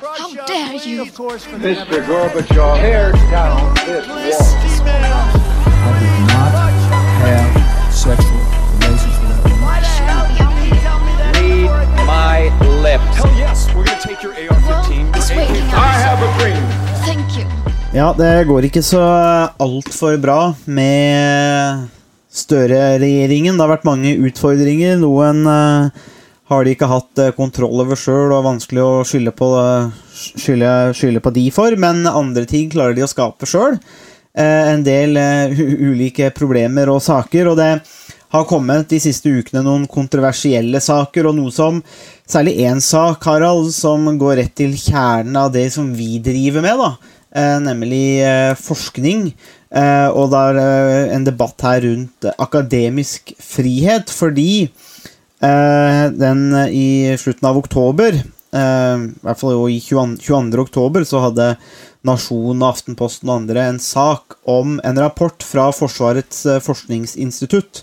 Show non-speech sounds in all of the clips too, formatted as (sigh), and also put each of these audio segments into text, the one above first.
How dare you? Mr. Gorbachev, tear down this wall. I did not have sexual relations with that. Read my lips. Hell yes, we're gonna take your AR-15. It's waking up. I have a dream. Thank you. Ja, det går ikke så altfor bra med Støre-regjeringen. Det har vært mange utfordringer. Noen eh, har de ikke hatt eh, kontroll over sjøl, og vanskelig å skylde på, eh, skylde, skylde på de for, men andre ting klarer de å skape sjøl. en del eh, ulike problemer og saker, og det har kommet de siste ukene noen kontroversielle saker, og noe som Særlig én sak, Harald, som går rett til kjernen av det som vi driver med, da. Eh, nemlig eh, forskning. Eh, og det er eh, en debatt her rundt eh, akademisk frihet, fordi eh, den eh, i slutten av oktober, eh, i hvert fall i 22. 22. oktober, så hadde Nasjonen, Aftenposten og andre en sak om en rapport fra Forsvarets eh, forskningsinstitutt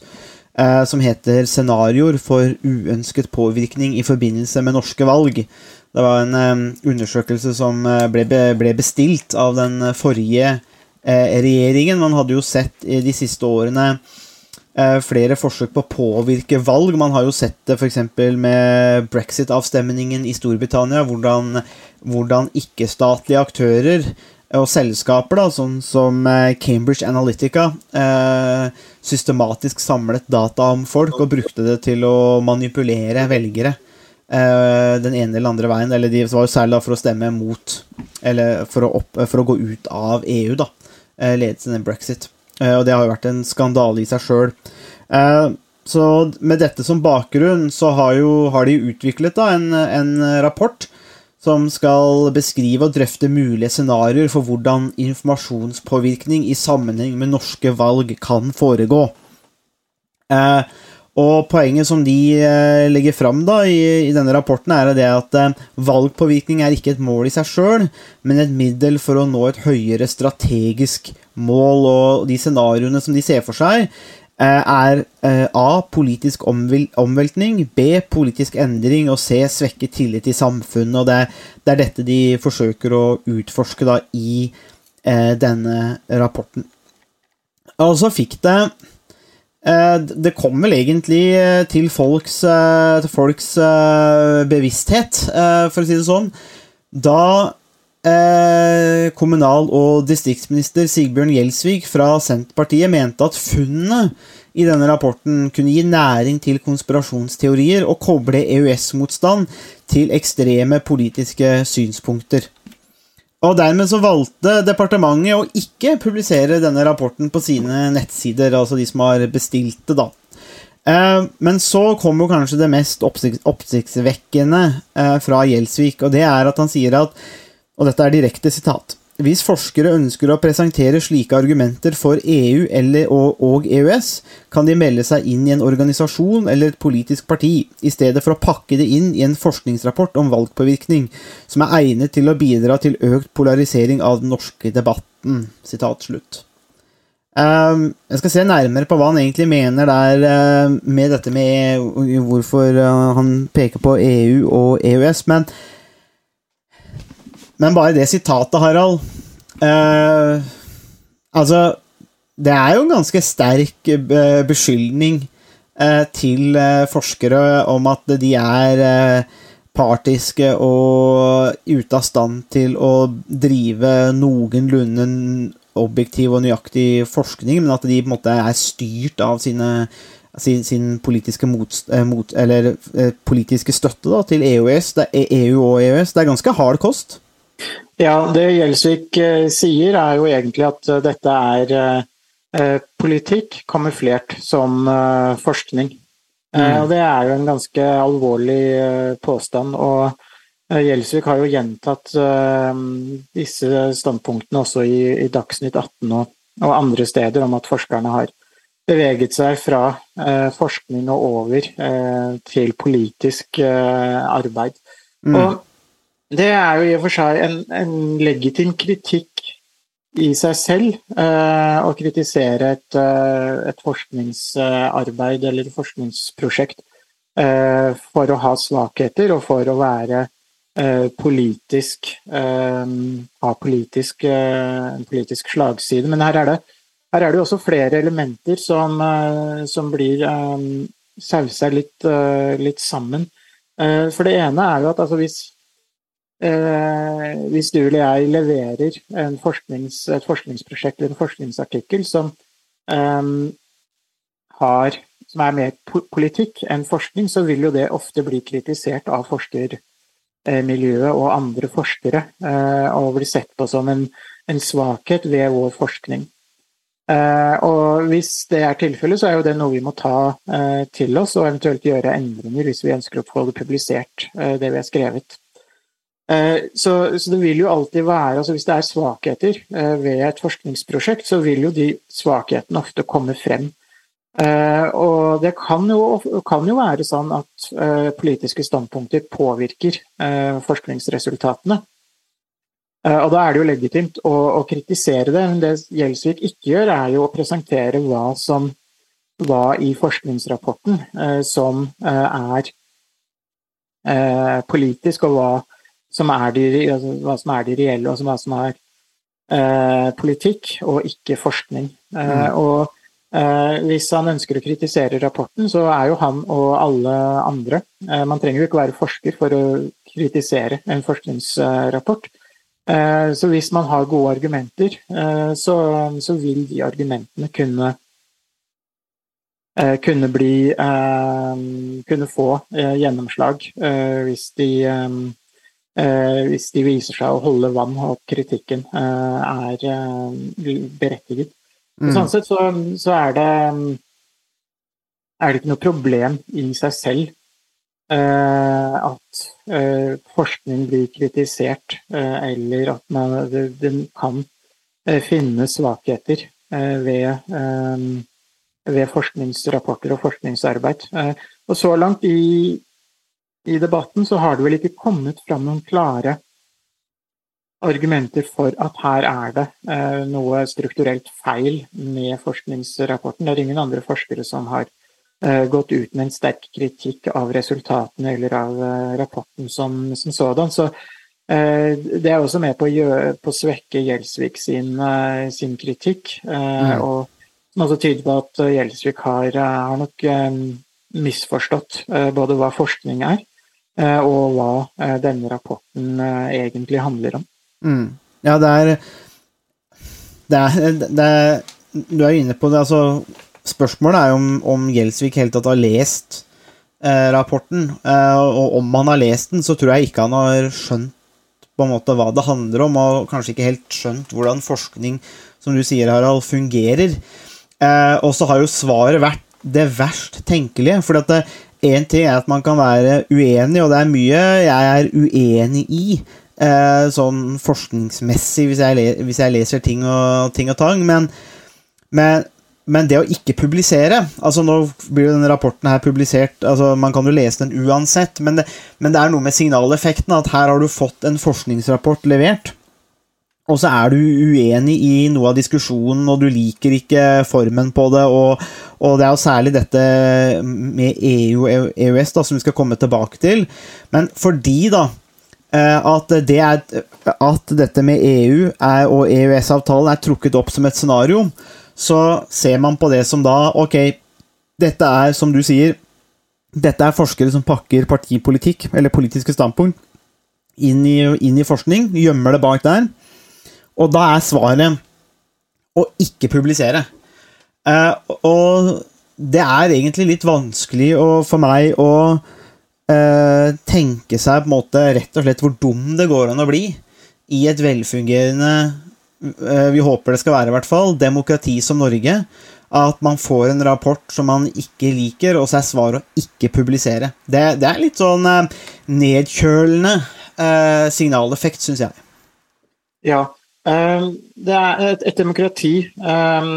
eh, som heter 'Scenarioer for uønsket påvirkning i forbindelse med norske valg'. Det var en eh, undersøkelse som eh, ble, bestilt av den eh, forrige eh, regjeringen. Man hadde jo sett de siste årene eh, flere forsøk på å påvirke valg. Man har jo sett det f.eks. med brexit-avstemningen i Storbritannia, hvordan, hvordan ikke-statlige aktører og selskaper, da, sånn som eh, Cambridge Analytica, eh, systematisk samlet data om folk og brukte det til å manipulere velgere eh, den ene eller andre veien. Eller de var jo særlig for å stemme mot Eller for å, opp, for å gå ut av EU, da. Eh, ledelsen i brexit. Eh, og det har jo vært en skandale i seg sjøl. Eh, så med dette som bakgrunn så har, jo, har de utviklet da en, en rapport som skal beskrive og drøfte mulige scenarioer for hvordan informasjonspåvirkning i sammenheng med norske valg kan foregå. Eh, og poenget som de eh, legger fram da, i, i denne rapporten, er det at eh, valgpåvirkning er ikke et mål i seg sjøl, men et middel for å nå et høyere strategisk mål. Og de scenarioene som de ser for seg, eh, er A. Politisk omveltning. B. Politisk endring. Og C. Svekket tillit i samfunnet. Og det, det er dette de forsøker å utforske da i eh, denne rapporten. Og så fikk det Det kom vel egentlig eh, til folks, eh, til folks eh, bevissthet, eh, for å si det sånn, da eh, kommunal- og distriktsminister Sigbjørn Gjelsvik fra Senterpartiet mente at funnene i denne rapporten kunne gi næring til konspirasjonsteorier og koble EØS-motstand til ekstreme politiske synspunkter. Og dermed så valgte departementet å ikke publisere denne rapporten på sine nettsider, altså de som har bestilt det, da. Eh, Men så kom jo kanskje det mest oppsiktsvekkende eh, fra Gjelsvik, og det er at han sier at og dette er direkte sitat. Hvis forskere ønsker å presentere slike argumenter for EU eller, og, og EØS, kan de melde seg inn i en organisasjon eller et politisk parti, i stedet for å pakke det inn i en forskningsrapport om valgpåvirkning, som er egnet til å bidra til økt polarisering av den norske debatten. Sitat slutt. Ehm, jeg skal se nærmere på hva han egentlig mener der eh, med dette med hvorfor eh, han peker på EU og EØS, men men bare det sitatet, Harald eh, Altså, det er jo en ganske sterk eh, beskyldning eh, til eh, forskere om at de er eh, partiske og ute av stand til å drive noenlunde objektiv og nøyaktig forskning, men at de på en måte er styrt av sine sin, sin politiske, mot, eh, mot, eller, eh, politiske støtte da, til EØS, EU og EØS. Det er ganske hard kost. Ja, det Gjelsvik eh, sier er jo egentlig at eh, dette er eh, politikk kamuflert som forskning. Mm. og det er jo en ganske alvorlig påstand. og Gjelsvik har jo gjentatt disse standpunktene også i, Dagsnytt 18 og, andre steder, om at forskerne har beveget seg fra forskning og over til politisk arbeid. arbeid. Og det er jo i og for seg en, en legitim kritikk i seg selv eh, å kritisere et, eh, et forskningsarbeid eller forskningsprosjekt eh, for å ha svakheter og for å være eh, politisk eh, har politisk, eh, politisk slagside. Men her er det, her er det også flere elementer som, som blir um, sausa litt, litt sammen. For det ene er jo at altså, hvis eh, hvis du eller jeg leverer forsknings, et forskningsprosjekt eller en forskningsartikkel som eh, har som er mer po- politikk enn forskning, så vil jo det ofte bli kritisert av forskermiljøet og andre forskere, eh, og bli sett på som en, en svakhet ved vår forskning. Eh, Og hvis det er tilfellet, så er jo det noe vi må ta eh, til oss, og eventuelt gjøre endringer hvis vi ønsker å få det publisert, eh, det vi har skrevet. Eh, Så, så det vil jo alltid være, altså Hvis det er svakheter eh, ved et forskningsprosjekt, så vil jo de svakhetene ofte komme frem. Eh, og det kan jo, kan jo være sånn at politiske standpunkter påvirker forskningsresultatene. Og da er det jo legitimt å, å kritisere det, men det Gjelsvik ikke gjør, er jo å presentere hva som var i forskningsrapporten som er politisk, og hva som er de, altså, hva som er de reelle, og hva som er eh, politikk og ikke forskning. Eh, og Eh, hvis han ønsker å kritisere rapporten, så er jo han og alle andre eh, Man trenger jo ikke være forsker for å kritisere en forskningsrapport. Eh, så hvis man har gode argumenter, eh, så, så vil de argumentene kunne kunne bli eh, Kunne få gjennomslag eh, hvis de hvis de viser seg å holde vann, og kritikken eh, er eh, berettiget. Mm. Sånn sett så, så er det er det ikke noe problem i seg selv eh, at eh, forskning blir kritisert, eh, eller at man, den kan eh, finne svakheter eh, ved, eh, ved forskningsrapporter og forskningsarbeid. Eh, og så langt i, i debatten så har det vel ikke kommet fram noen klare argumenter for at her er det eh, noe strukturelt feil med forskningsrapporten. Det er ingen andre forskere som har eh, gått ut med en sterk kritikk av resultatene eller av eh, rapporten som, som sådan. Så eh, det er også med på å, svekke Gjelsvik sin, eh, sin kritikk. eh, Mm. Og som også tyder på at Gjelsvik har, har nok misforstått både hva forskning er, og hva eh, denne rapporten eh, egentlig handler om. Mm. Ja, det er det er, det er Du er inne på det, altså Spørsmålet er jo om, om Gjelsvik helt tatt har lest eh, rapporten. Eh, og om han har lest den, så tror jeg ikke han har skjønt på en måte hva det handler om, og kanskje ikke helt skjønt hvordan forskning, som du sier, Harald, fungerer. Eh, og så har jo svaret vært det verst tenkelige. For at én ting er at man kan være uenig, og det er mye jeg er uenig i. Eh, sånn forskningsmessig, hvis jeg, hvis jeg leser ting og, ting og tang. Men, men, men det å ikke publisere altså Nå blir jo denne rapporten her publisert altså Man kan jo lese den uansett, men det, men det er noe med signaleffekten. At her har du fått en forskningsrapport levert, og så er du uenig i noe av diskusjonen, og du liker ikke formen på det. Og, og det er jo særlig dette med EU og EØS da, som vi skal komme tilbake til. Men fordi da eh, at, det er, at dette med EU er, og EØS-avtalen er trukket opp som et scenario, så ser man på det som da Ok, dette er, som du sier, dette er forskere som pakker partipolitikk, eller politiske standpunkt, inn i, inn i forskning, gjemmer det bak der. Og da er svaret å ikke publisere. Eh, og det er egentlig litt vanskelig for meg å eh, tenke seg på en måte rett og slett hvor dum det går an å bli i et velfungerende eh, Vi håper det skal være, i hvert fall, demokrati som Norge. At man får en rapport som man ikke liker, og så er svaret å ikke publisere. Det, det er litt sånn nedkjølende signaleffekt, syns jeg. Ja. Eh, Det er et, et demokrati eh,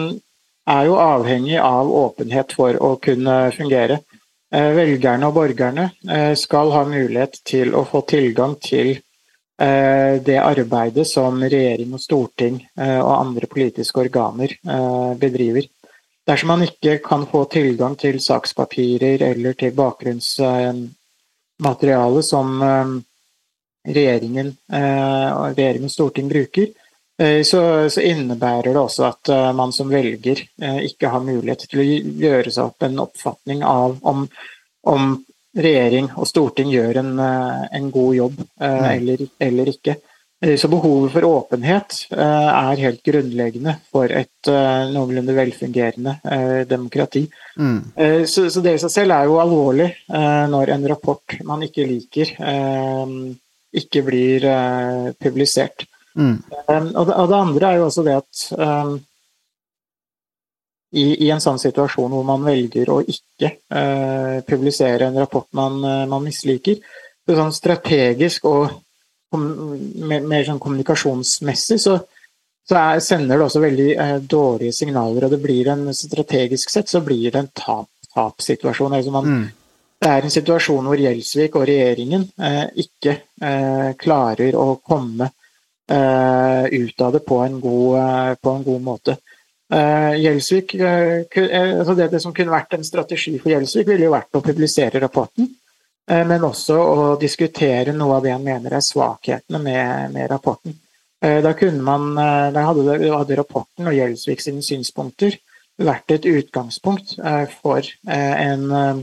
er jo avhengig av åpenhet for å kunne fungere. Eh, Velgerne og borgerne eh, skal ha mulighet til å få tilgang til eh, det arbeidet som regjering og storting og andre politiske organer bedriver. Dersom man ikke kan få tilgang til sakspapirer eller til bakgrunnsmateriale som, eh, regjeringen og og storting bruker, så, så innebærer det også at eh, man som velger eh, ikke har mulighet til å gjøre seg opp en oppfatning av om, om regjering og storting gjør en, eh, en god jobb eh, eller, eller ikke. Eh, Så behovet for åpenhet eh, er helt grunnleggende for et eh, noenlunde velfungerende eh, demokrati. Mm. Eh, Så, så det i seg selv er jo alvorlig eh, når en rapport man ikke liker, eh, ikke blir eh, publisert. Mm. Um, og, det, og det andre er jo også det at um, i, i en sånn situasjon hvor man velger å ikke eh, publisere en rapport man, eh, man misliker, så sånn strategisk og mer, mer sånn kommunikasjonsmessig, så, så er, sender det også veldig eh, dårlige signaler. Og det blir en strategisk sett så blir det en tap, tapsituasjon. Altså man, Mm. det er en situasjon hvor Gjelsvik og regjeringen eh, ikke eh, klarer å komme ut av det på en god, eh, på en god måte. Eh, Gjelsvik, eh, eh, altså det, det som kunne vært en strategi for Gjelsvik, ville jo vært å publisere rapporten, eh, men også å diskutere noe av det han mener er svakhetene med, med rapporten. Eh, Da, man, eh, da hadde, hadde rapporten og Gjelsvik sine synspunkter vært et utgangspunkt eh, for eh, en eh,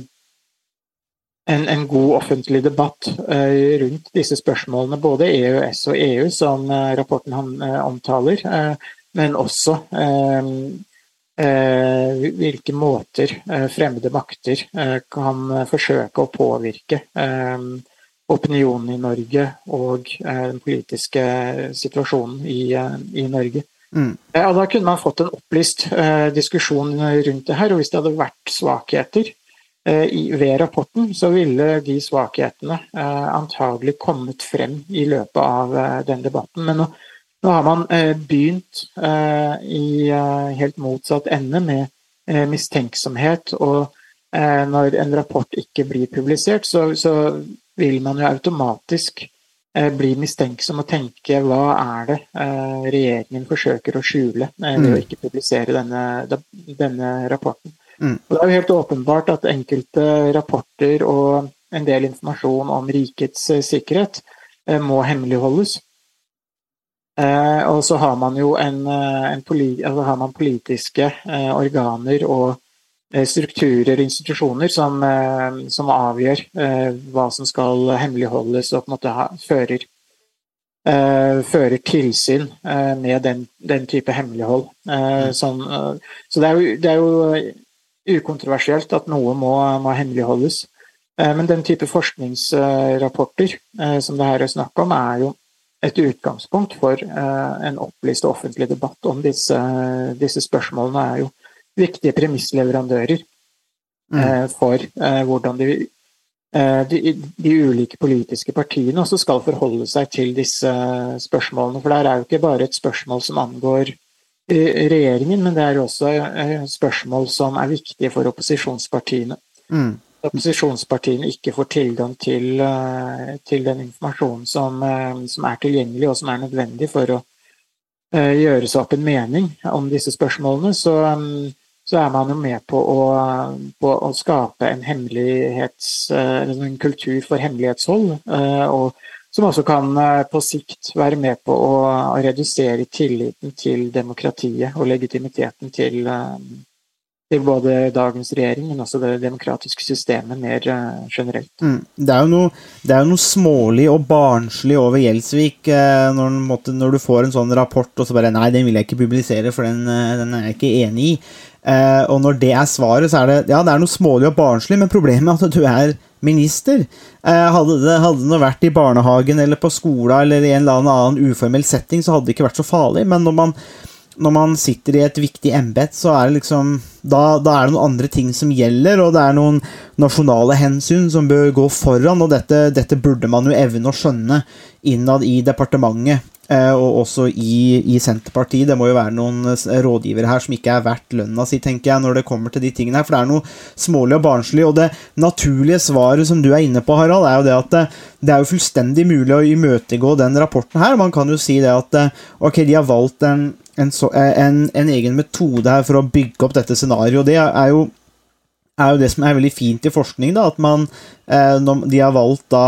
en, en god offentlig debatt eh, rundt disse spørsmålene, både EØS og EU, som eh, rapporten han eh, omtaler, men også hvilke måter fremmede makter kan forsøke å påvirke opinionen i Norge og den politiske situasjonen i, i Norge. Mm. Ja, da kunne man fått en opplyst diskusjon rundt det her, og hvis det hadde vært svakheter ved rapporten, så ville de svakhetene eh, antagelig kommet frem i løpet av eh, den debatten. Men nå, nå har man eh, begynt eh, i eh, helt motsatt ende med eh, mistenksomhet, og eh, når en rapport ikke blir publisert, så, så vil man jo automatisk eh, bli mistenksom og tenke hva er det eh, regjeringen forsøker å skjule eh, ved å Mm. ikke publisere denne, denne rapporten. Mm. Og det er jo helt åpenbart at enkelte rapporter og en del informasjon om rikets eh, sikkerhet eh, må hemmeligholdes. Eh, og så har man jo en, en poli altså har man politiske organer og strukturer og institusjoner som, som avgjør eh, hva som skal hemmeligholdes og på en måte ha, fører, eh, fører tilsyn eh, med den, den type hemmelighold. Eh, eh, så det er, jo, det er jo ukontroversielt at noe må, må hemmeligholdes. Eh, men den type forskningsrapporter eh, som det her er snakk om, er jo et utgangspunkt for eh, en opplyst og offentlig debatt om disse, disse spørsmålene. er jo viktige premissleverandører Mm. for hvordan de, de, de ulike politiske partiene også skal forholde seg til disse spørsmålene. For det er jo ikke bare et spørsmål som angår regjeringen, men det er også eh, spørsmål som er viktige for opposisjonspartiene. Mm. Opposisjonspartiene ikke får tilgang til, eh, til den informasjonen som, eh, som er tilgjengelig og som er nødvendig for å eh, gjøre seg opp en mening om disse spørsmålene, så, mm, så er man jo med på å, på å skape en, eh, en kultur for hemmelighetshold, eh, og som også kan eh, på sikt være med på å, redusere tilliten til demokratiet og legitimiteten til, eh, til både dagens regjering, men også det demokratiske systemet mer uh, generelt. Mm. Det er jo noe, er noe smålig og barnslig over Gjelsvik uh, når, måtte, når du får en sånn rapport og så bare Nei, den vil jeg ikke publisere, for den, uh, den er jeg ikke enig i. Og når det er svaret, så er det Ja, det er noe smålig og barnslig, men problemet er at du er minister. Hadde det hadde det vært i barnehagen eller på skolen eller i en eller annen uformell setting, så hadde det ikke vært så farlig. Men når man, når man sitter i et viktig embet, så er det liksom da, da er det noen andre ting som gjelder, og det er noen nasjonale hensyn som bør gå foran, og dette, dette burde man jo evne å skjønne innad i departementet. eh, Og også i, i Senterpartiet. Det må jo være noen eh, rådgivere her som ikke er verdt lønna si, tenker jeg, når det kommer til de tingene her. For det er noe smålig og barnslig. Og det naturlige svaret som du er inne på, Harald, er jo det at det, det er jo fullstendig mulig å imøtegå den rapporten her. Man kan jo si det at eh, ok, de har valgt en, en, så, eh, en, en egen metode her for å bygge opp dette scenarioet. Det er jo er jo det som er veldig fint i forskning, da, at man, eh, de har valgt da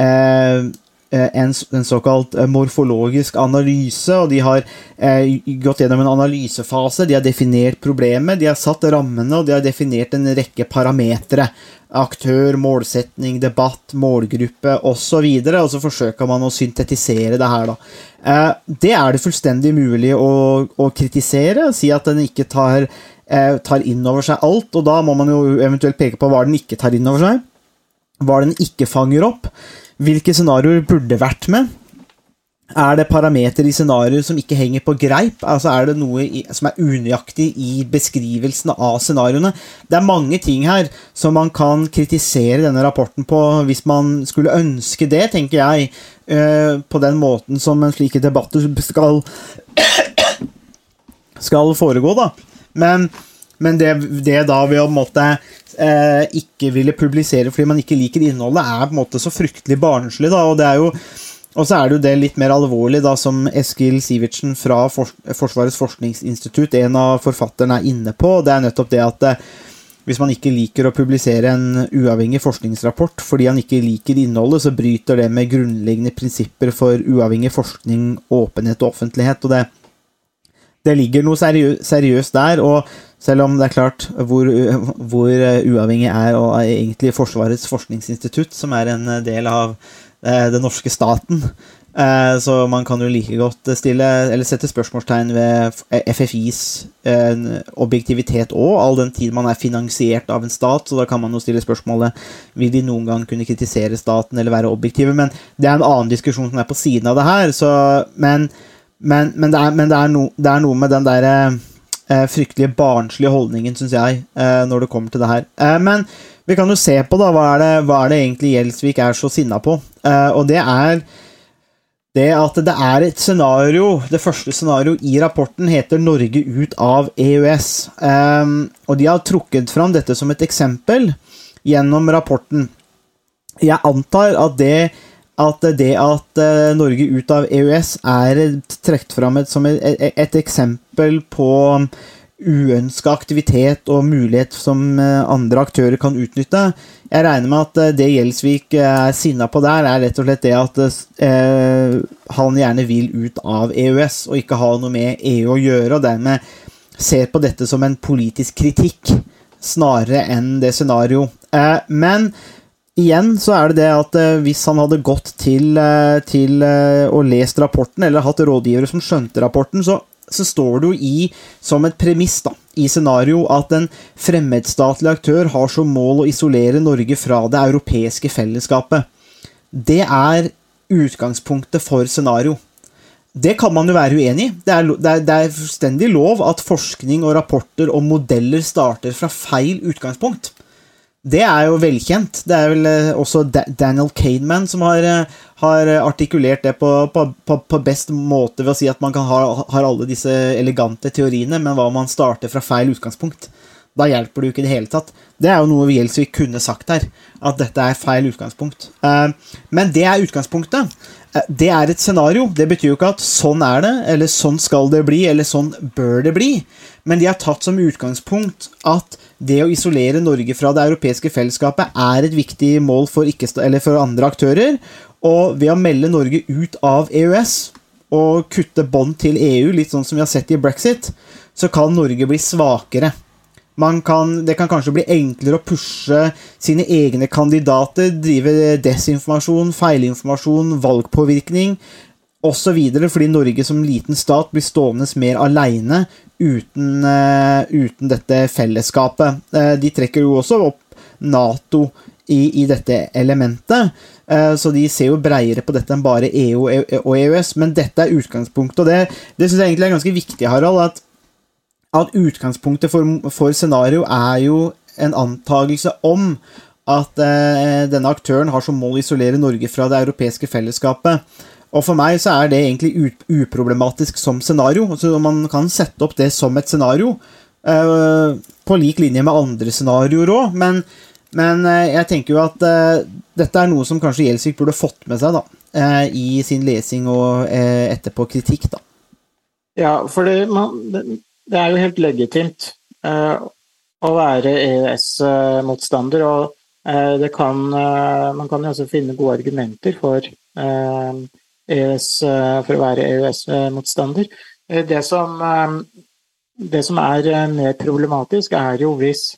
eh, en, en såkalt eh, morfologisk analyse, og de har eh, gått gjennom en analysefase. De har definert problemet, de har satt rammene, og de har definert en rekke parametere. Aktør, målsetning, debatt, målgruppe osv. Og, og så forsøker man å syntetisere det her, da. Eh, det er det fullstendig mulig å, å kritisere, si at den ikke tar, eh, tar inn over seg alt, og da må man jo eventuelt peke på hva den ikke tar inn over seg hva den ikke fanger opp, hvilke scenarioer burde vært med. Er det parametere i scenarioet som ikke henger på greip? Altså Er det noe i, som er unøyaktig i beskrivelsen av scenarioene? Det er mange ting her som man kan kritisere denne rapporten på, hvis man skulle ønske det, tenker jeg, Uh, på den måten som en slike debatter skal skal foregå, da. Men, men det, det da ved å måtte eh, ikke ville publisere fordi man ikke liker innholdet, er på en måte så fryktelig barnslig, da. Og det er jo og så er det jo det litt mer alvorlig, da, som Eskil Sivertsen fra Fors Forsvarets forskningsinstitutt, en av forfatterne, er inne på. Det er nettopp det at eh, hvis man ikke liker å publisere en uavhengig forskningsrapport fordi han ikke liker innholdet, så bryter det med grunnleggende prinsipper for uavhengig forskning, åpenhet og offentlighet. og det det ligger noe seriøst der, og selv om det er klart hvor, hvor uavhengig er og egentlig Forsvarets forskningsinstitutt, som er en del av eh, den norske staten, eh, så man kan jo like godt stille, eller sette spørsmålstegn ved FFIs eh, objektivitet òg, all den tid man er finansiert av en stat, så da kan man jo stille spørsmålet vil de noen gang kunne kritisere staten eller være objektive, men det er en annen diskusjon som er på siden av det her, så, men men, men, det, er, men det, er no, det, er, noe med den der eh, fryktelige barnslige holdningen, syns jeg, eh, når det kommer til det her. Eh, men vi kan jo se på da, hva er det, hva er det egentlig Gjelsvik er så sinna på. Eh, og det er det at det er et scenario Det første scenarioet i rapporten heter 'Norge ut av EØS'. Eh, og de har trukket fram dette som et eksempel gjennom rapporten. Jeg antar at det at det at uh, Norge ut av EØS er trukket fram som et, et, eksempel på uønska aktivitet og mulighet som uh, andre aktører kan utnytte. Jeg regner med at uh, det Gjelsvik er sinna på der, er rett og slett det at han gjerne vil ut av EØS og ikke ha noe med EU å gjøre, og dermed ser på dette som en politisk kritikk snarere enn det scenario. men Igjen så er det det at eh, hvis han hadde gått til, eh, til eh, og lest rapporten, eller hatt rådgivere som skjønte rapporten, så, så står det jo i, som et premiss da, i scenario, at en fremmedstatlig aktør har som mål å isolere Norge fra det europeiske fellesskapet. Det er utgangspunktet for scenario. Det kan man jo være uenig i. Det er, det, er, det er fullstendig lov at forskning og rapporter og modeller starter fra feil utgangspunkt. Det er jo velkjent. Det er vel også Daniel Kahneman som har, har artikulert det på, på, på, best måte ved å si at man kan ha har alle disse elegante teoriene, men hva om man starter fra feil utgangspunkt? Da hjelper det jo ikke i det hele tatt. Det er jo noe Gjelsvik kunne sagt her, at dette er feil utgangspunkt. Men det er utgangspunktet. Det er et scenario. Det betyr jo ikke at sånn er det, eller sånn skal det bli, eller sånn bør det bli. Men de har tatt som utgangspunkt at det å isolere Norge fra det europeiske fellesskapet er et viktig mål for, for andre aktører. Og ved å melde Norge ut av EØS og kutte bånd til EU, litt sånn som vi har sett i brexit, så kan Norge bli svakere. Kan, det kan kanskje bli enklere å pushe sine egne kandidater, drive desinformasjon, feilinformasjon, valgpåvirkning osv., fordi Norge som liten stat blir stående mer aleine uten, uh, uten, dette fellesskapet. Uh, de trekker jo også opp Nato i, i dette elementet, uh, så de ser jo breiere på dette enn bare EU og EØS, men dette er utgangspunktet, og det, det syns jeg egentlig er ganske viktig, Harald. at at utgangspunktet for, for scenario er jo en antagelse om at eh, denne aktøren har som mål å isolere Norge fra det europeiske fellesskapet. Og for meg så er det egentlig uproblematisk som scenario. Altså man kan sette opp det som et scenario, eh, på lik linje med andre scenarioer òg, men, men eh, jeg tenker jo at eh, dette er noe som kanskje Gjelsvik burde fått med seg da, eh, i sin lesing og eh, etterpå kritikk, da. Ja, for det, man, det det er jo helt legitimt uh, å være EØS-motstander. Og Eh, kan, eh, man kan jo også finne gode argumenter for, eh, EØS, eh, for å være EØS-motstander. Eh, Det, eh, det som er eh, mer problematisk, er jo hvis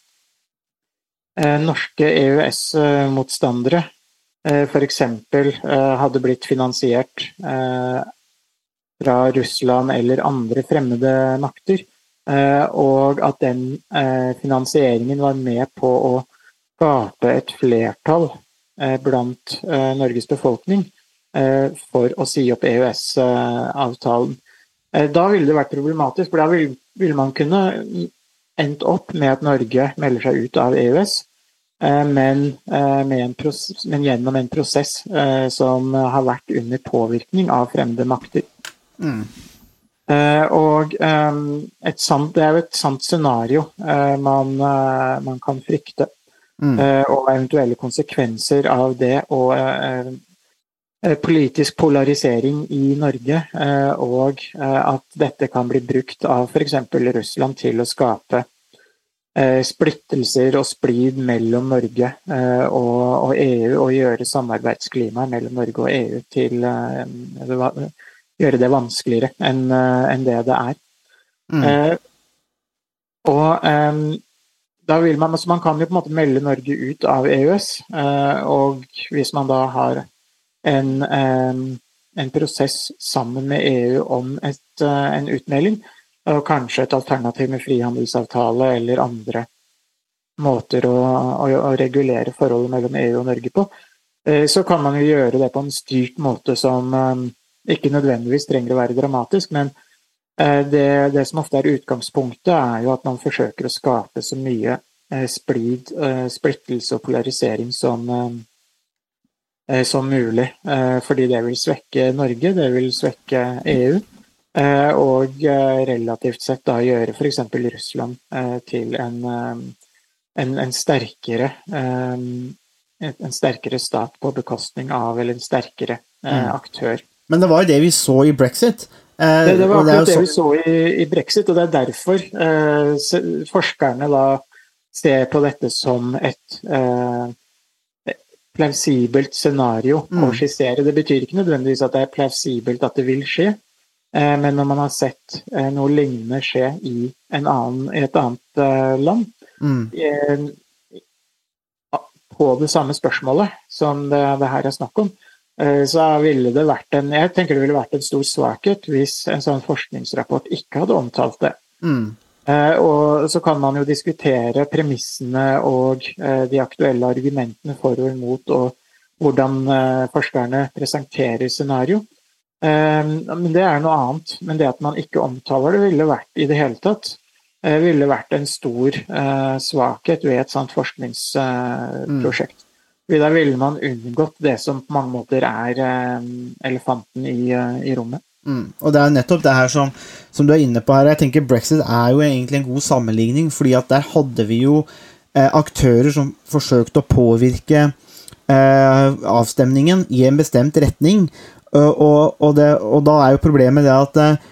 eh, norske EØS-motstandere f.eks. hadde blitt finansiert eh, fra Russland eller andre fremmede makter, eh, og at den eh, finansieringen var med på å skape et flertall eh, blant eh, Norges befolkning eh, for å si opp EØS-avtalen. Eh, Da ville det vært problematisk, for da vil, vil man kunne endt opp med at Norge melder seg ut av EØS, eh, men, eh, en prosess, men gjennom en prosess eh, som har vært under påvirkning av fremmede makter. Eh, og eh, et sant, det er jo et sant scenario eh, man, eh, man kan frykte. Mm. og eventuelle konsekvenser av det og eh, eh, politisk polarisering i Norge, eh, og eh, at dette kan bli brukt av f.eks. Russland til å skape eh, splittelser og splid mellom Norge eh, og, EU, og gjøre samarbeidsklimaet mellom Norge og EU til eh, Gjøre det vanskeligere enn eh, enn det det er. Eh, og eh, da vil man, altså man kan jo på en måte melde Norge ut av EØS, eh, og hvis man da har en, eh, en prosess sammen med EU om et, eh, en utmelding, og kanskje et alternativ med frihandelsavtale eller andre måter å, å, å regulere forholdet mellom EU og Norge på, eh, så kan man jo gjøre det på en styrt måte som eh, ikke nødvendigvis trenger å være dramatisk, men eh, det, det som ofte er utgangspunktet, er jo at man forsøker å skape så mye eh, splid, eh, splittelse og polarisering som, som mulig. Fordi det vil svekke Norge, det vil svekke EU. Og relativt sett da gjøre f.eks. Russland til en, en, en sterkere en sterkere stat på bekostning av, eller en sterkere eh, aktør. Men det var jo det vi så i brexit. Eh, Det, det var akkurat det så- vi så i, i brexit, og det er derfor eh, forskerne da ser på dette som et eh, plausibelt scenario å skissere. Det betyr ikke nødvendigvis at det er plausibelt at det vil skje, eh, men når man har sett eh, noe lignende skje i, en annen, i et annet eh, land, Mm. eh, på det samme spørsmålet som det, det her er snakk om, så ville det vært en Jeg tenker det ville vært en stor svakhet hvis en sånn forskningsrapport ikke hadde omtalt det. Mm. Eh, Og så kan man jo diskutere premissene og eh, de aktuelle argumentene for og imot, og hvordan eh, forskerne presenterer scenario. Eh, Men det er noe annet. Men det at man ikke omtaler det, ville vært i det hele tatt eh, ville vært en stor eh, svakhet ved et sånt forskningsprosjekt. Da ville man unngått det som på mange måter er eh, elefanten i, eh, i rommet. Mm. Og det er nettopp det her som, som du er inne på her. Jeg tenker Brexit er jo egentlig en god sammenligning, fordi at der hadde vi jo eh, aktører som forsøkte å påvirke eh, avstemningen i en bestemt retning. Og, og, det, og da er jo problemet det at eh,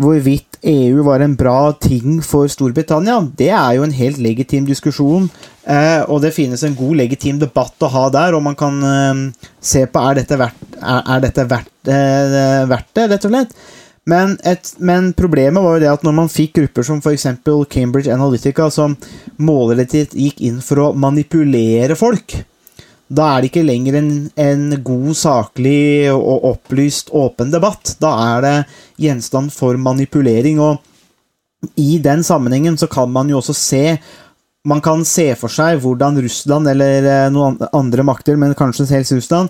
hvorvidt EU var en bra ting for Storbritannia, det er jo en helt legitim diskusjon. Eh, og det finnes en god legitim debatt å ha der, og man kan eh, se på er dette verdt, er, er dette verdt, eh, verdt det, rett og slett. Men, et, men problemet var jo det at når man fikk grupper som f.eks. Cambridge Analytica, som målrettet gikk inn for å manipulere folk, da er det ikke lenger en, en god, saklig og opplyst, åpen debatt. Da er det gjenstand for manipulering. Og i den sammenhengen så kan man jo også se Man kan se for seg hvordan Russland eller eh, noen andre makter, men kanskje selv Russland,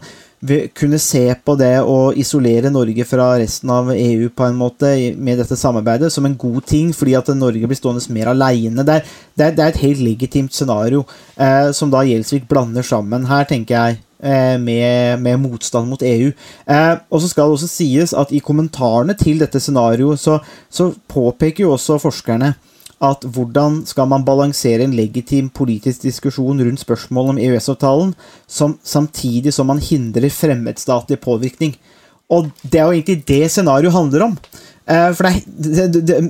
kunne se på det å isolere Norge fra resten av EU på en måte med dette samarbeidet som en god ting, fordi at Norge blir stående mer aleine. Det, det, det er et helt legitimt scenario eh, som da Gjelsvik blander sammen her, tenker jeg. eh, Med, med motstand mot EU. Eh, og så skal det også sies at i kommentarene til dette scenarioet så, så påpeker jo også forskerne at hvordan skal man balansere en legitim politisk diskusjon rundt spørsmål om EØS-avtalen, samtidig som man hindrer fremmedstatlig påvirkning. Og det er jo egentlig det scenarioet handler om. Eh, for det, det, det,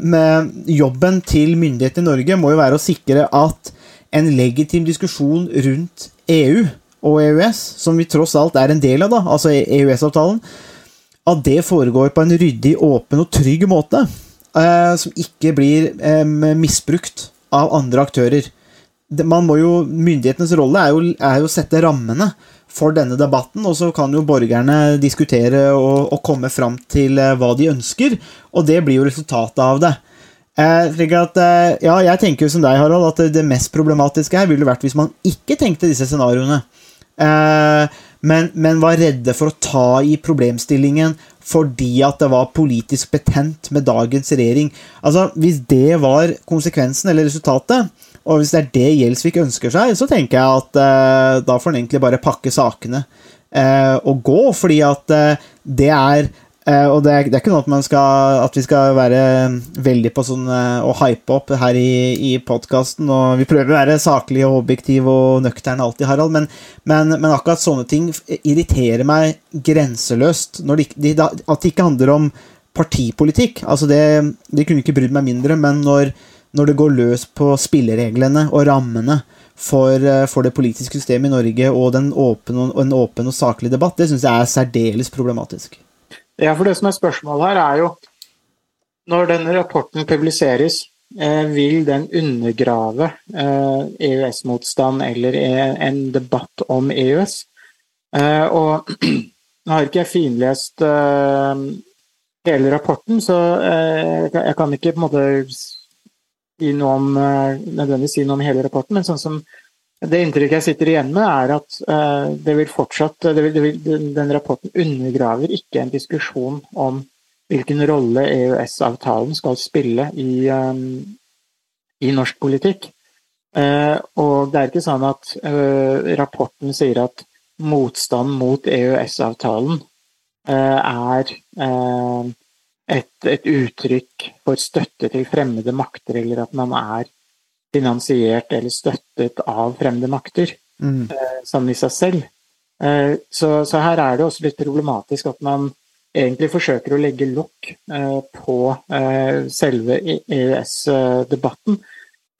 jobben til myndighetene i Norge må jo være å sikre at en legitim diskusjon rundt EU og EØS, som vi tross alt er en del av, da, altså EØS-avtalen, at det foregår på en ryddig, åpen og trygg måte. Eh, som ikke blir eh, misbrukt av andre aktører. Man må jo, Myndighetenes rolle er jo, er jo å sette rammene for denne debatten, og så kan jo borgerne diskutere og, og komme fram til eh, hva de ønsker, og det blir jo resultatet av det. Eh, at, ja, jeg tenker jo som deg, Harald, at det mest problematiske her ville vært hvis man ikke tenkte disse scenarioene. Eh, men, men var redde for å ta i problemstillingen fordi at det var politisk betent med dagens regjering. Altså, Hvis det var konsekvensen eller resultatet, og hvis det er det Gjelsvik ønsker seg, så tenker jeg at eh, da får han egentlig bare pakke sakene eh, og gå, fordi at eh, det er eh, og det er, det er, ikke noe at, skal, at vi skal være veldig på sånn uh, å hype opp her i, i podkasten. Vi prøver å være saklige og objektive og nøkterne alltid, Harald, men, men, men, akkurat sånne ting irriterer meg grenseløst. Det, de, at det ikke handler om partipolitikk. Altså det, det kunne ikke brydd meg mindre, men når når det går løs på spillereglene og rammene for, uh, for det politiske systemet i Norge og den åpen og, en åpen og saklig debatt, det syns jeg er særdeles problematisk. Ja, for det som er spørsmålet her, er jo Når denne rapporten publiseres, eh, vil den undergrave eh, EØS-motstand eller en debatt om EØS? Og (clears throat) nå har ikke jeg finlest hele rapporten, så jeg kan ikke på en måte si noe om, eh, nødvendigvis si noe om hele rapporten, men sånn som det inntrykket jeg sitter igjen med, er at uh, det vil fortsatt det vil, det vil, Den rapporten undergraver ikke en diskusjon om hvilken rolle EØS-avtalen skal spille i, um, i norsk politikk. Og det er ikke sånn at rapporten sier at motstand mot EØS-avtalen er et, et, uttrykk for støtte til fremmede makter, eller at man er finansiert eller støttet av fremmede makter, mm. sånn i seg selv. Eh, så, så, her er det også litt problematisk at man egentlig forsøker å legge lokk eh, på selve EØS-debatten.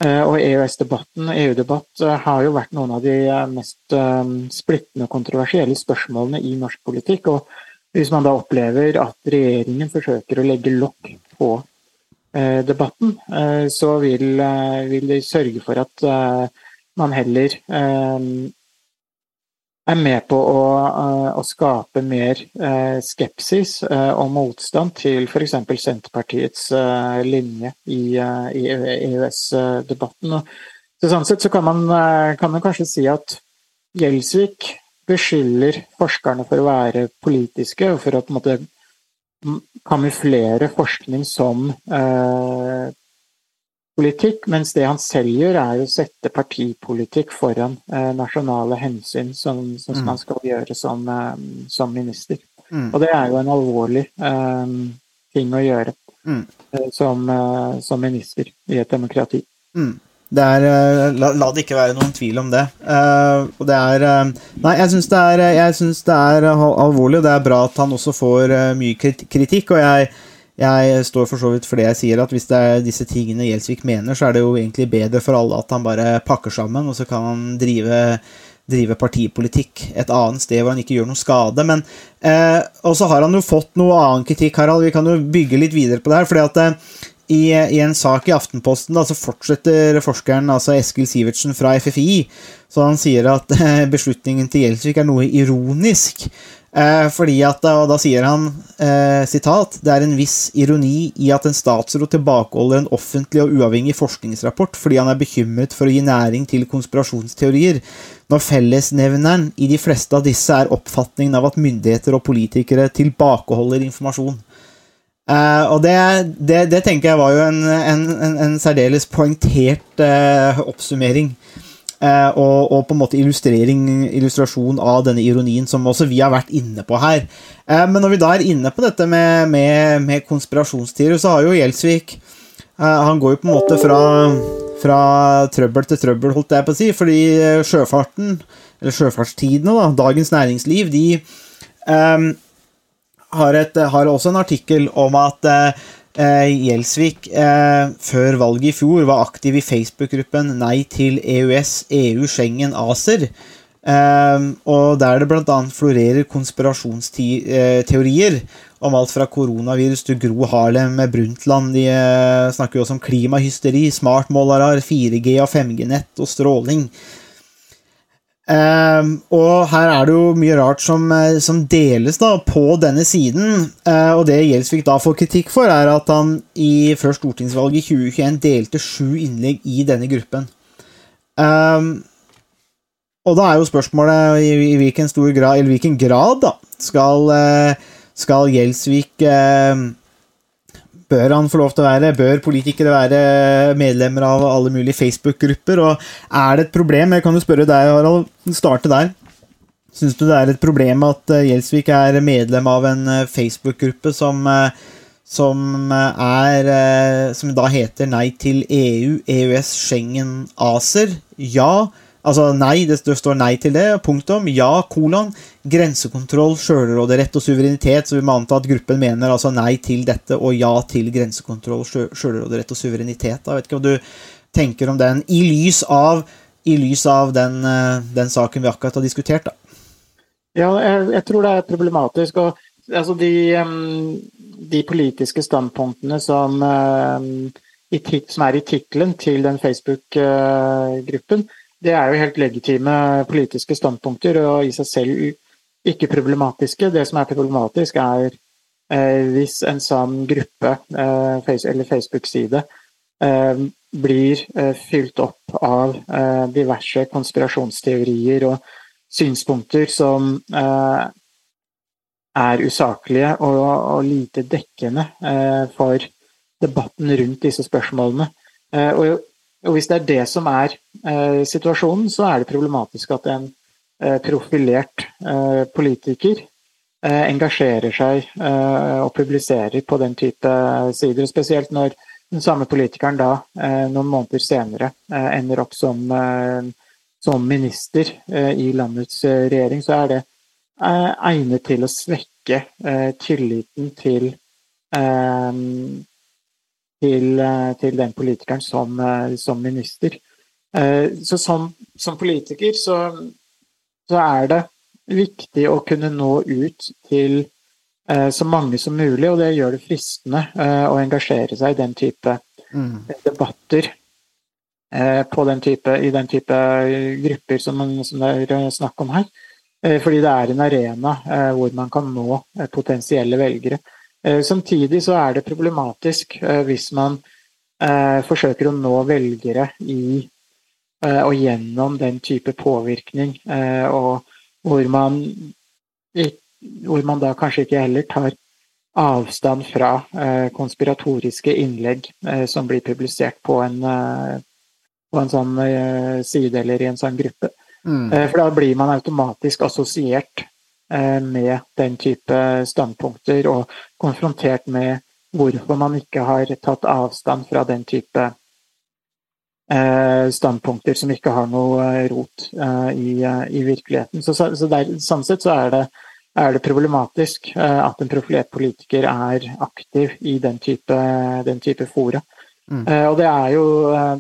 Eh, og EØS-debatten, EU-debatt, har jo vært noen av de mest splittende og kontroversielle spørsmålene i norsk politikk. og hvis man da opplever at regjeringen forsøker å legge lokk på debatten, eh, så vil, eh, vil, de sørge for at eh, man heller eh, er med på å, eh, å skape mer skepsis og motstand til f.eks. Senterpartiets linje i, i EØS-debatten. Så sånn sett så kan man, kan man kanskje si at Gjelsvik beskylder forskerne for å være politiske og for å på en måte kamuflere forskning som eh, politikk, mens det han selv gjør, er å sette partipolitikk foran eh, nasjonale hensyn, som, som mm. man skal gjøre som, eh, som minister. Mm. Og det er jo en alvorlig eh, ting å gjøre mm. Eh, som, eh, som, minister i et demokrati. Mm. Det er, eh, la, la, det ikke være noen tvil om det. Uh, og det er uh, Nei, jeg syns det, det, er alvorlig, og det er bra at han også får mye kritikk. Og jeg, jeg, står for så vidt for det jeg sier, at hvis det er disse tingene Gjelsvik mener, så er det jo egentlig bedre for alle at han bare pakker sammen, og så kan han drive, drive partipolitikk et annet sted hvor han ikke gjør noe skade. Men Og så har han jo fått noe annen kritikk, Harald. Vi kan jo bygge litt videre på det her. fordi at i, i, en sak i Aftenposten da, så fortsetter forskeren altså Eskil Sivertsen fra FFI. Så han sier at eh, beslutningen til Gjelsvik er noe ironisk. Eh, fordi at, og Da sier han eh, sitat, det er en viss ironi i at en statsråd tilbakeholder en offentlig og uavhengig forskningsrapport fordi han er bekymret for å gi næring til konspirasjonsteorier, når fellesnevneren i de fleste av disse er oppfatningen av at myndigheter og politikere tilbakeholder informasjon. Uh, og det, det, det, tenker jeg var jo en, en, en, en særdeles poengtert uh, oppsummering. Uh, og, og, på en måte illustrasjon av denne ironien som også vi har vært inne på her. men når vi da er inne på dette med, med, med konspirasjonsteorier, så har jo Gjelsvik Han går jo på en måte fra, fra trøbbel til trøbbel, holdt jeg på å si, fordi sjøfarten, eller sjøfartstidene, da, Dagens Næringsliv, de har, et, har også en artikkel om at eh, Gjelsvik eh, før valget i fjor var aktiv i Facebook-gruppen Nei til EØS, EU, Schengen, ACER. Eh, og der det bl.a. florerer konspirasjonsteorier om alt fra koronavirus til Gro Harlem Brundtland. De uh, snakker jo også om klimahysteri, smartmålere, 4G og 5G-nett og stråling. Um, og her er det jo mye rart som, eh, som deles da på denne siden. Uh, og det Gjelsvik da får kritikk for, er at han i før stortingsvalget i 2021 delte sju innlegg i denne gruppen. Um, og da er jo spørsmålet i, i hvilken, grad, hvilken grad da, skal, uh, skal Gjelsvik uh, Bør han få lov til å være? Bør politikere være medlemmer av alle mulige Facebook-grupper? Og er det et problem? Jeg kan jo spørre deg, Harald. Starte der. Syns du det er et problem at eh, Gjelsvik er medlem av en eh, Facebook-gruppe som, eh, som er Som da heter Nei til EU, EØS, Schengen, ACER? Ja. Altså nei, det står nei til det. Punktum. Ja, kolon. Grensekontroll, sjølråderett og suverenitet. Så vi må anta at gruppen mener altså nei til dette og ja til grensekontroll, sjølråderett og suverenitet. Jeg vet ikke hva du tenker om den, i lys av, i lys av den, eh, den, saken vi akkurat har diskutert. da. Ja, jeg, jeg tror det er problematisk. og altså de, de politiske standpunktene som, som er i tittelen til den Facebook-gruppen, eh, det er jo helt legitime politiske standpunkter og i seg selv ikke problematiske. Det som er problematisk, er eh, hvis en sånn gruppe eh, eller Facebook-side eh, blir fylt opp av diverse konspirasjonsteorier og synspunkter som er usaklige og lite dekkende for debatten rundt disse spørsmålene. og og hvis det er det som er eh, situasjonen, så er det problematisk at en eh, profilert eh, politiker eh, engasjerer seg eh, og publiserer på den type sider. Spesielt når den samme politikeren da, eh, noen måneder senere, ender opp som, som minister i landets regjering, så er det egnet til å svekke tilliten til til, eh, til den politikeren som, eh, som minister. Eh, så som, som politiker så, så, er det viktig å kunne nå ut til så mange som mulig, og det gjør det fristende å engasjere seg i den type mm. debatter. Den type, I den type grupper som, som det er snakk om her. Fordi det er en arena hvor man kan nå potensielle velgere. Eh, samtidig så er det problematisk eh, hvis man eh, forsøker å nå velgere i og gjennom den type påvirkning, og hvor man, hvor man da kanskje ikke heller tar avstand fra konspiratoriske innlegg som blir publisert på en, på en sånn side eller i en sånn gruppe. Mm. For da blir man automatisk assosiert med den type standpunkter, og konfrontert med hvorfor man ikke har tatt avstand fra den type eh, standpunkter som ikke har noe rot eh, i, i virkeligheten. Så, så der, sånn sett så er det, er det problematisk at en profilert politiker er aktiv i den type, den type fora. Mm. Og det er jo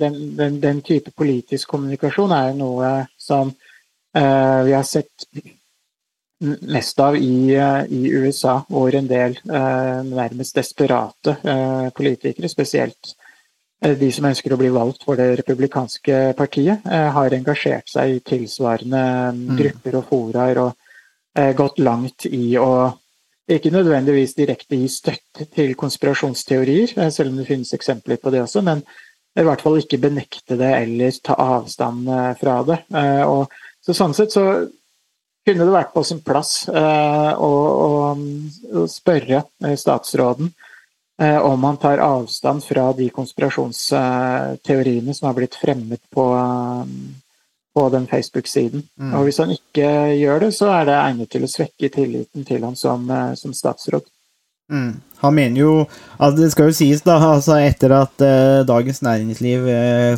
den, den, den, type politisk kommunikasjon er jo noe som vi har sett mest av i, eh, i, USA, hvor en del eh, nærmest desperate eh, politikere, spesielt eh, de som ønsker å bli valgt for det republikanske partiet, eh, har engasjert seg i tilsvarende mm. grupper og foraer og eh, gått langt i å ikke nødvendigvis direkte gi støtte til konspirasjonsteorier, selv om det finnes eksempler på det også, men i hvert fall ikke benekte det eller ta avstand fra det. Og, så sånn sett så kunne det vært på sin plass eh, å, å, spørre eh, statsråden eh, om han tar avstand fra de konspirasjonsteoriene som har blitt fremmet på, på den Facebook-siden. Mm. Og Hvis han ikke gjør det, så er det egnet til å svekke tilliten til han som, som statsråd. Mm. Han mener jo altså Det skal jo sies, da, altså etter at eh, Dagens Næringsliv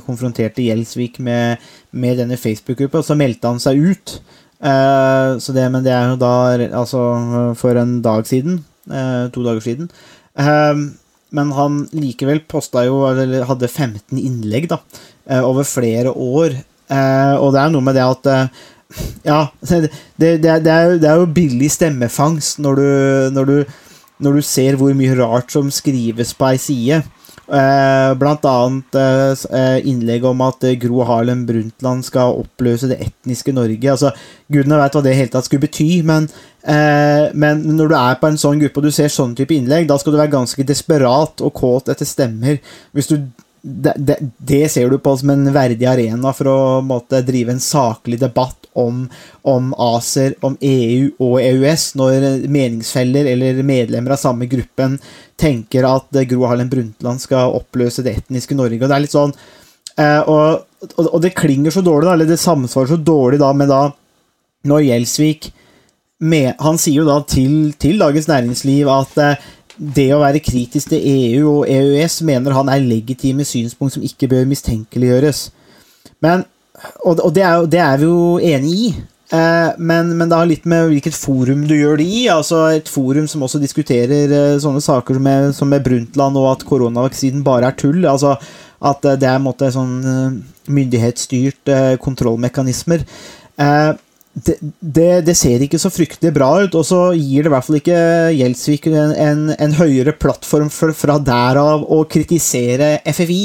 konfronterte Gjelsvik med, med denne Facebook-gruppa, så meldte han seg ut. Uh, det, men det er jo da altså for en dag siden. Uh, to dager siden. Uh, men han likevel posta jo, eller hadde 15 innlegg da, over flere år. og det er noe med det at Ja, (laughs) det, det, det, er jo, det er jo billig stemmefangst når du, når, du, når du ser hvor mye rart som skrives på ei side. Eh, blant annet eh, innlegg om at eh, Gro Harlem Brundtland skal oppløse det etniske Norge. Altså, Gudene veit hva det hele tatt skulle bety, men, eh, men når du er på en sånn gruppe og du ser sånn type innlegg, da skal du være ganske desperat og kåt etter stemmer. Hvis du det, det, det, ser du på som en verdig arena for å måtte, drive en saklig debatt om, om, ACER, om EU og EØS, når meningsfeller eller medlemmer av samme gruppen tenker at Gro Harlem Brundtland skal oppløse det etniske Norge. og det er litt sånn eh, og, og, og, det klinger så dårlig, da, eller det samsvarer så dårlig da med da når Gjelsvik med, Han sier jo da til, til Dagens Næringsliv at eh, det å være kritisk til EU og EØS mener han er legitime synspunkt som ikke bør mistenkeliggjøres. Men, og, det, er, det, er, vi jo enig i. Eh, men, men, det har litt med hvilket forum du gjør det i. altså Et forum som også diskuterer eh, sånne saker med, som med Brundtland og at koronavaksinen bare er tull. altså At det er en måte sånn eh, myndighetsstyrt eh, kontrollmekanismer. Eh, det, det, ser ikke så fryktelig bra ut, og så gir det i hvert fall ikke Gjelsvik en, en, en, høyere plattform for, fra derav å kritisere FFI.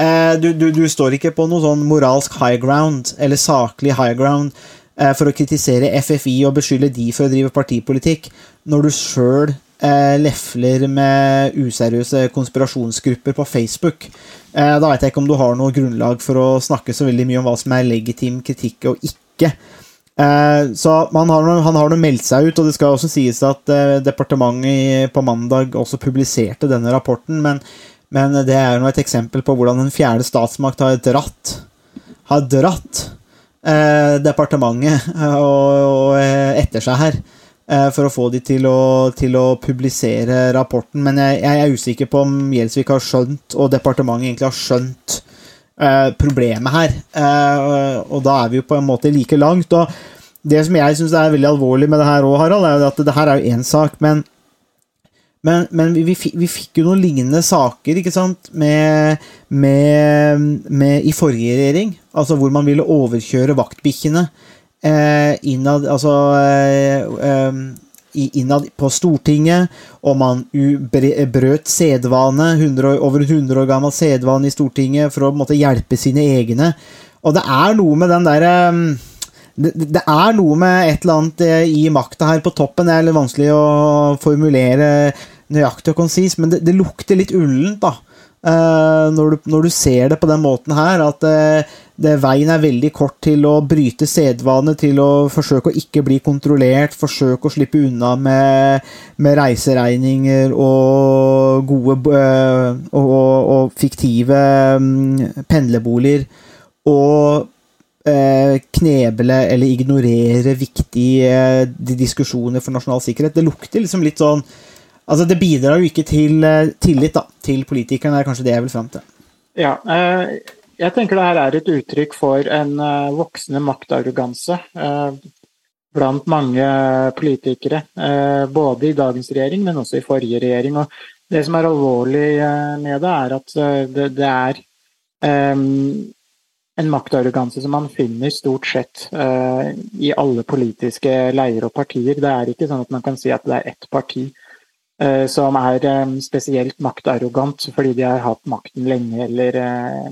Eh, du, du, du, står ikke på noe sånn moralsk high ground, eller saklig high ground, eh, for å kritisere FFI og beskylde de for å drive partipolitikk, når du sjøl eh, lefler med useriøse konspirasjonsgrupper på Facebook. Eh, da veit jeg ikke om du har noe grunnlag for å snakke så veldig mye om hva som er legitim kritikk og ikke. Eh, så har, han har nå meldt seg ut, og det skal også sies at eh, departementet på mandag også publiserte denne rapporten, men, men det er nå et eksempel på hvordan en fjerde statsmakt har dratt har dratt eh, departementet (laughs) og, og, etter seg her for å få de til å, til å publisere rapporten. Men jeg, jeg, er usikker på om Gjelsvik har skjønt, og departementet egentlig har skjønt, Eh, problemet her. Uh, og da er vi jo på en måte like langt. og det som jeg syns er veldig alvorlig med det her òg, Harald, er at det her er jo én sak, men, men, men vi, vi, fikk jo noen lignende saker ikke sant, med, med, med, i forrige regjering. Altså hvor man ville overkjøre vaktbikkjene eh, innad Altså eh, eh, innad på Stortinget, og man brøt sedvane, 100, over 100 år gammel sedvane i Stortinget, for å måtte hjelpe sine egne. Og det er noe med den derre um, det, er noe med et eller annet eh, i makta her på toppen. Det er litt vanskelig å formulere nøyaktig og konsis, men det, det lukter litt ullent, da. Uh, når, du, når, du, ser det på den måten her, at uh, det, veien er veldig kort til å bryte sedvane, til å forsøke å ikke bli kontrollert, forsøke å slippe unna med, med reiseregninger og gode uh, og, og, og, fiktive um, pendlerboliger. Og kneble eller ignorere viktige diskusjoner for nasjonal sikkerhet. Det lukter liksom litt sånn Altså, det bidrar jo ikke til eh, tillit da, til politikerne, er kanskje det jeg vil fram til. Ja, eh, jeg tenker det her er et uttrykk for en eh, voksende maktarroganse blant mange politikere. Både i dagens regjering, men også i forrige regjering. Og det som er alvorlig med det, er at det, er en maktarroganse som man finner stort sett i alle politiske leirer og partier. Det er ikke sånn at man kan si at det er ett parti som er eh, spesielt maktarrogant fordi de har hatt makten lenge eller eh,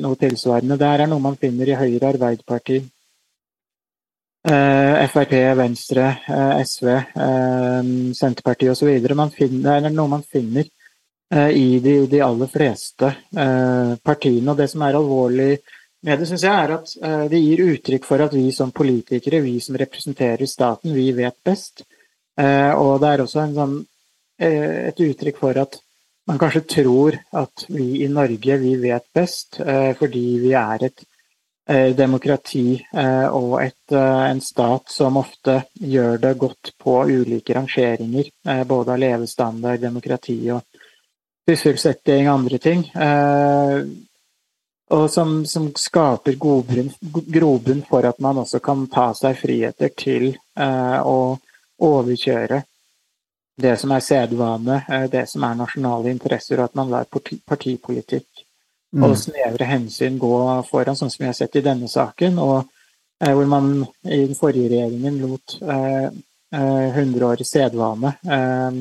noe tilsvarende. Det er noe man finner i Høyre, Arbeiderparti, Frp, Venstre, SV, Senterpartiet osv. Det er noe man finner i de, de aller fleste partiene. Og det som er alvorlig med det, syns jeg, er at det gir uttrykk for at vi som politikere, vi som representerer staten, vi vet best. Og det er også en sånn Eh, et uttrykk for at man kanskje tror at vi i Norge vi vet best, eh, fordi vi er et eh, demokrati og et, en stat som ofte gjør det godt på ulike rangeringer, både av levestandard, demokrati og sysselsetting og andre ting. Og som, som skaper grobunn for at man også kan ta seg friheter til å overkjøre det som er sedvane, det som er nasjonale interesser, og at man lar partipolitikk og mm. snevre hensyn gå foran, sånn som vi har sett i denne saken. Og eh, hvor man i den forrige regjeringen lot eh, eh, 100 år sedvane eh,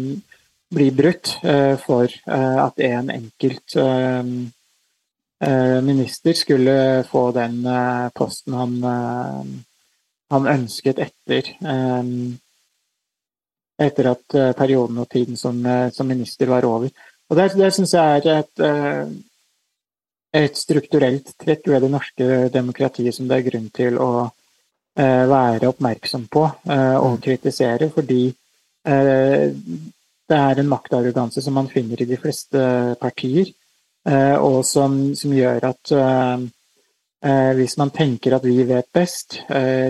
bli brutt eh, for eh, at en enkelt eh, minister skulle få den posten han, han ønsket etter eh, etter at eh, perioden og tiden som, eh, som minister var over. Og Det, det syns jeg er et, eh, et strukturelt trekk ved det norske demokratiet som det er grunn til å være oppmerksom på og kritisere, fordi det er en maktarroganse som man finner i de fleste partier, og som, som gjør at hvis man tenker at vi vet best,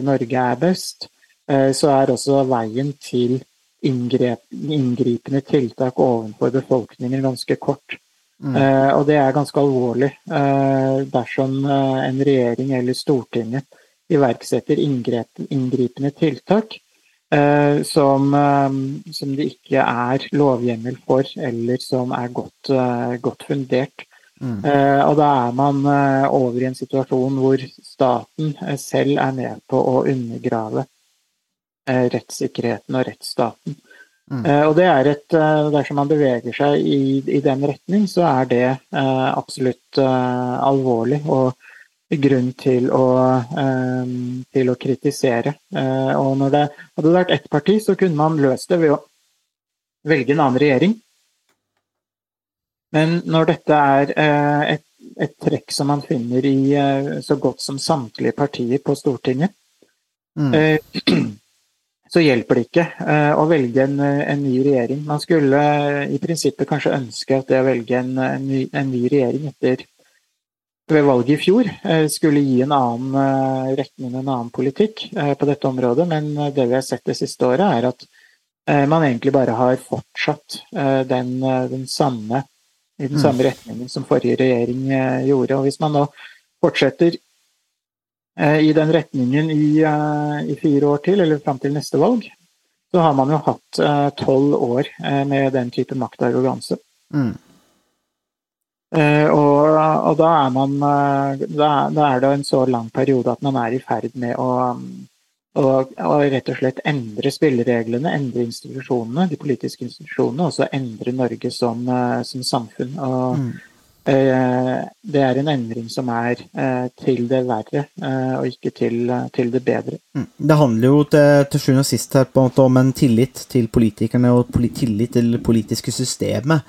Norge er best, så er også veien til inngrep, inngripende tiltak overfor befolkningen ganske kort. Eh, og det er ganske alvorlig eh, dersom eh, en regjering eller Stortinget iverksetter inngrep, inngripende tiltak eh, som, eh, som det ikke er lovhjemmel for, eller som er godt, eh, godt fundert. Eh, og da er man over i en situasjon hvor staten selv er med på å undergrave rettssikkerheten og rettsstaten. Eh, og det er et eh, Dersom man beveger seg i, i den retning, så er det eh, absolutt eh, alvorlig og grunn til å, eh, til å kritisere. Eh, og når det hadde vært ett parti, så kunne man løst det ved å velge en annen regjering. Men når dette er eh, et, et trekk som man finner i eh, så godt som samtlige partier på Stortinget, Mm. Så hjelper det ikke eh, å velge en, eh, en ny regjering. Man skulle eh, i prinsippet kanskje ønske at det å velge en, en, ny, en ny regjering etter ved valget i fjor eh, skulle gi en annen eh, retning, en annen politikk på dette området, men det vi har sett det siste året, er at man egentlig bare har fortsatt den, den samme, i den samme retningen som forrige regjering gjorde. Og hvis man nå fortsetter i den retningen i, eh, i fire år til, eller fram til neste valg, så har man jo hatt eh, tolv år eh, med den type maktarroganse. Mm. Eh, og, og da er man eh, da, da er det en så lang periode at man er i ferd med å, å, å rett og slett endre spillereglene, endre institusjonene, de politiske institusjonene, og så endre Norge som, eh, som samfunn. Og Mm. Eh, det er en endring som er eh, til det verre, eh, og ikke til, til det bedre. Mm. Det handler jo til, til sjuende og sist her på en måte om en tillit til politikerne og tillit til det politiske systemet.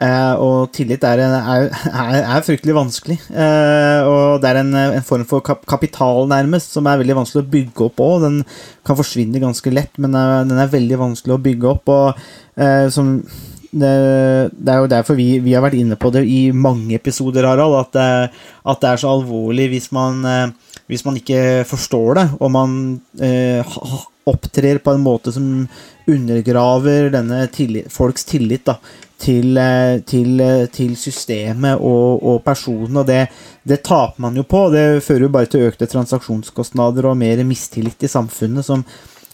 Og tillit er, er, er, fryktelig vanskelig. Og det er en, en form for kap kapital, nærmest, som er veldig vanskelig å bygge opp òg. Den kan forsvinne ganske lett, men den er veldig vanskelig å bygge opp. Og som det, det er jo derfor vi, vi har vært inne på det i mange episoder, Harald, at, det- at det er så alvorlig hvis man, eh, hvis man ikke forstår det, og man eh, opptrer på en måte som undergraver denne tillit, folks tillit da, til, eh, til, eh, til systemet og, og personen, og det, det taper man jo på. Det fører jo bare til økte transaksjonskostnader og mer mistillit i samfunnet, som,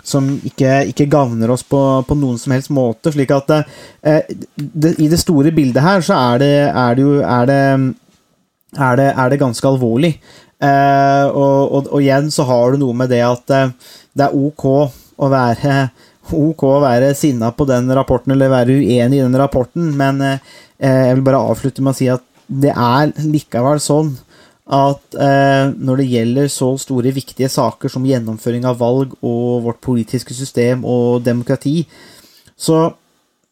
som ikke, ikke gagner oss på, på noen som helst måte. slik at det, det, I det store bildet her så er det, er det jo er det, er det, ganske alvorlig. Eh, og, og, og igjen så har du noe med det at eh, det er ok å være (laughs) ok å være sinna på den rapporten eller være uenig i den rapporten, men eh, jeg vil bare avslutte med å si at det er likevel sånn at eh, når det gjelder så store, viktige saker som gjennomføring av valg og vårt politiske system og demokrati, så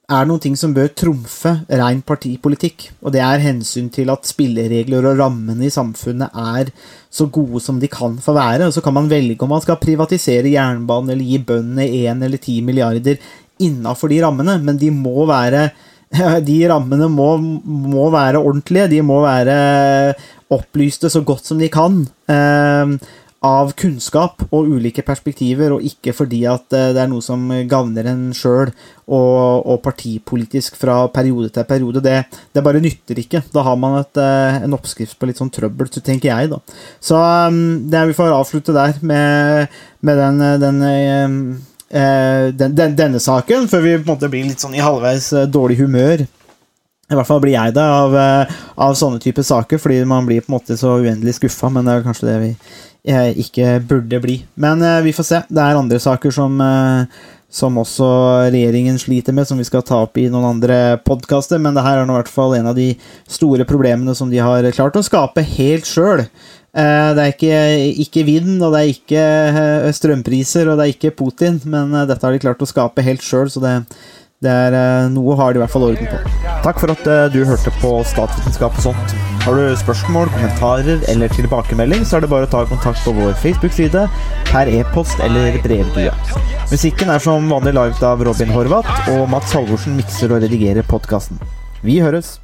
er det noen ting som bør trumfe ren partipolitikk, og det er hensyn til at spilleregler og rammene i samfunnet er så gode som de kan få være. Og så kan man velge om man skal privatisere jernbanen eller gi bøndene 1 eller 10 milliarder innafor de rammene, men de må være (laughs) de rammene må, må være ordentlige, de må være opplyste så godt som de kan. Eh, av kunnskap og ulike perspektiver, og ikke fordi at eh, det er noe som gagner en sjøl og, og partipolitisk fra periode til periode. Det, det bare nytter ikke. Da har man et, eh, en oppskrift på litt sånn trøbbel, så tenker jeg, da. Så um, det vi får avslutte der med, med den, den, eh, den, den denne saken, før vi på en måte blir litt sånn i halvveis eh, dårlig humør. I hvert fall blir jeg det av, eh, av sånne typer saker, fordi man blir på en måte så uendelig skuffa, men det er kanskje det vi eh, ikke burde bli. Men eh, vi får se. Det er andre saker som, eh, som også regjeringen sliter med, som vi skal ta opp i noen andre podkaster. Men det her er nå i hvert fall en av de store problemene som de har klart å skape helt sjøl. Eh, Det er ikke, ikke vind, og det er ikke eh, strømpriser, og det er ikke Putin, men eh, dette har de klart å skape helt sjøl, så det, det er noe har de i hvert fall orden på. Takk for at du hørte på Statsvitenskap og sånt. Har du spørsmål, kommentarer eller tilbakemelding, så er det bare å ta kontakt på vår Facebook-side, per e-post eller brevdue. Musikken er som vanlig laget av Robin Horvath, og Mats Halvorsen mikser og redigerer podkasten. Vi høres!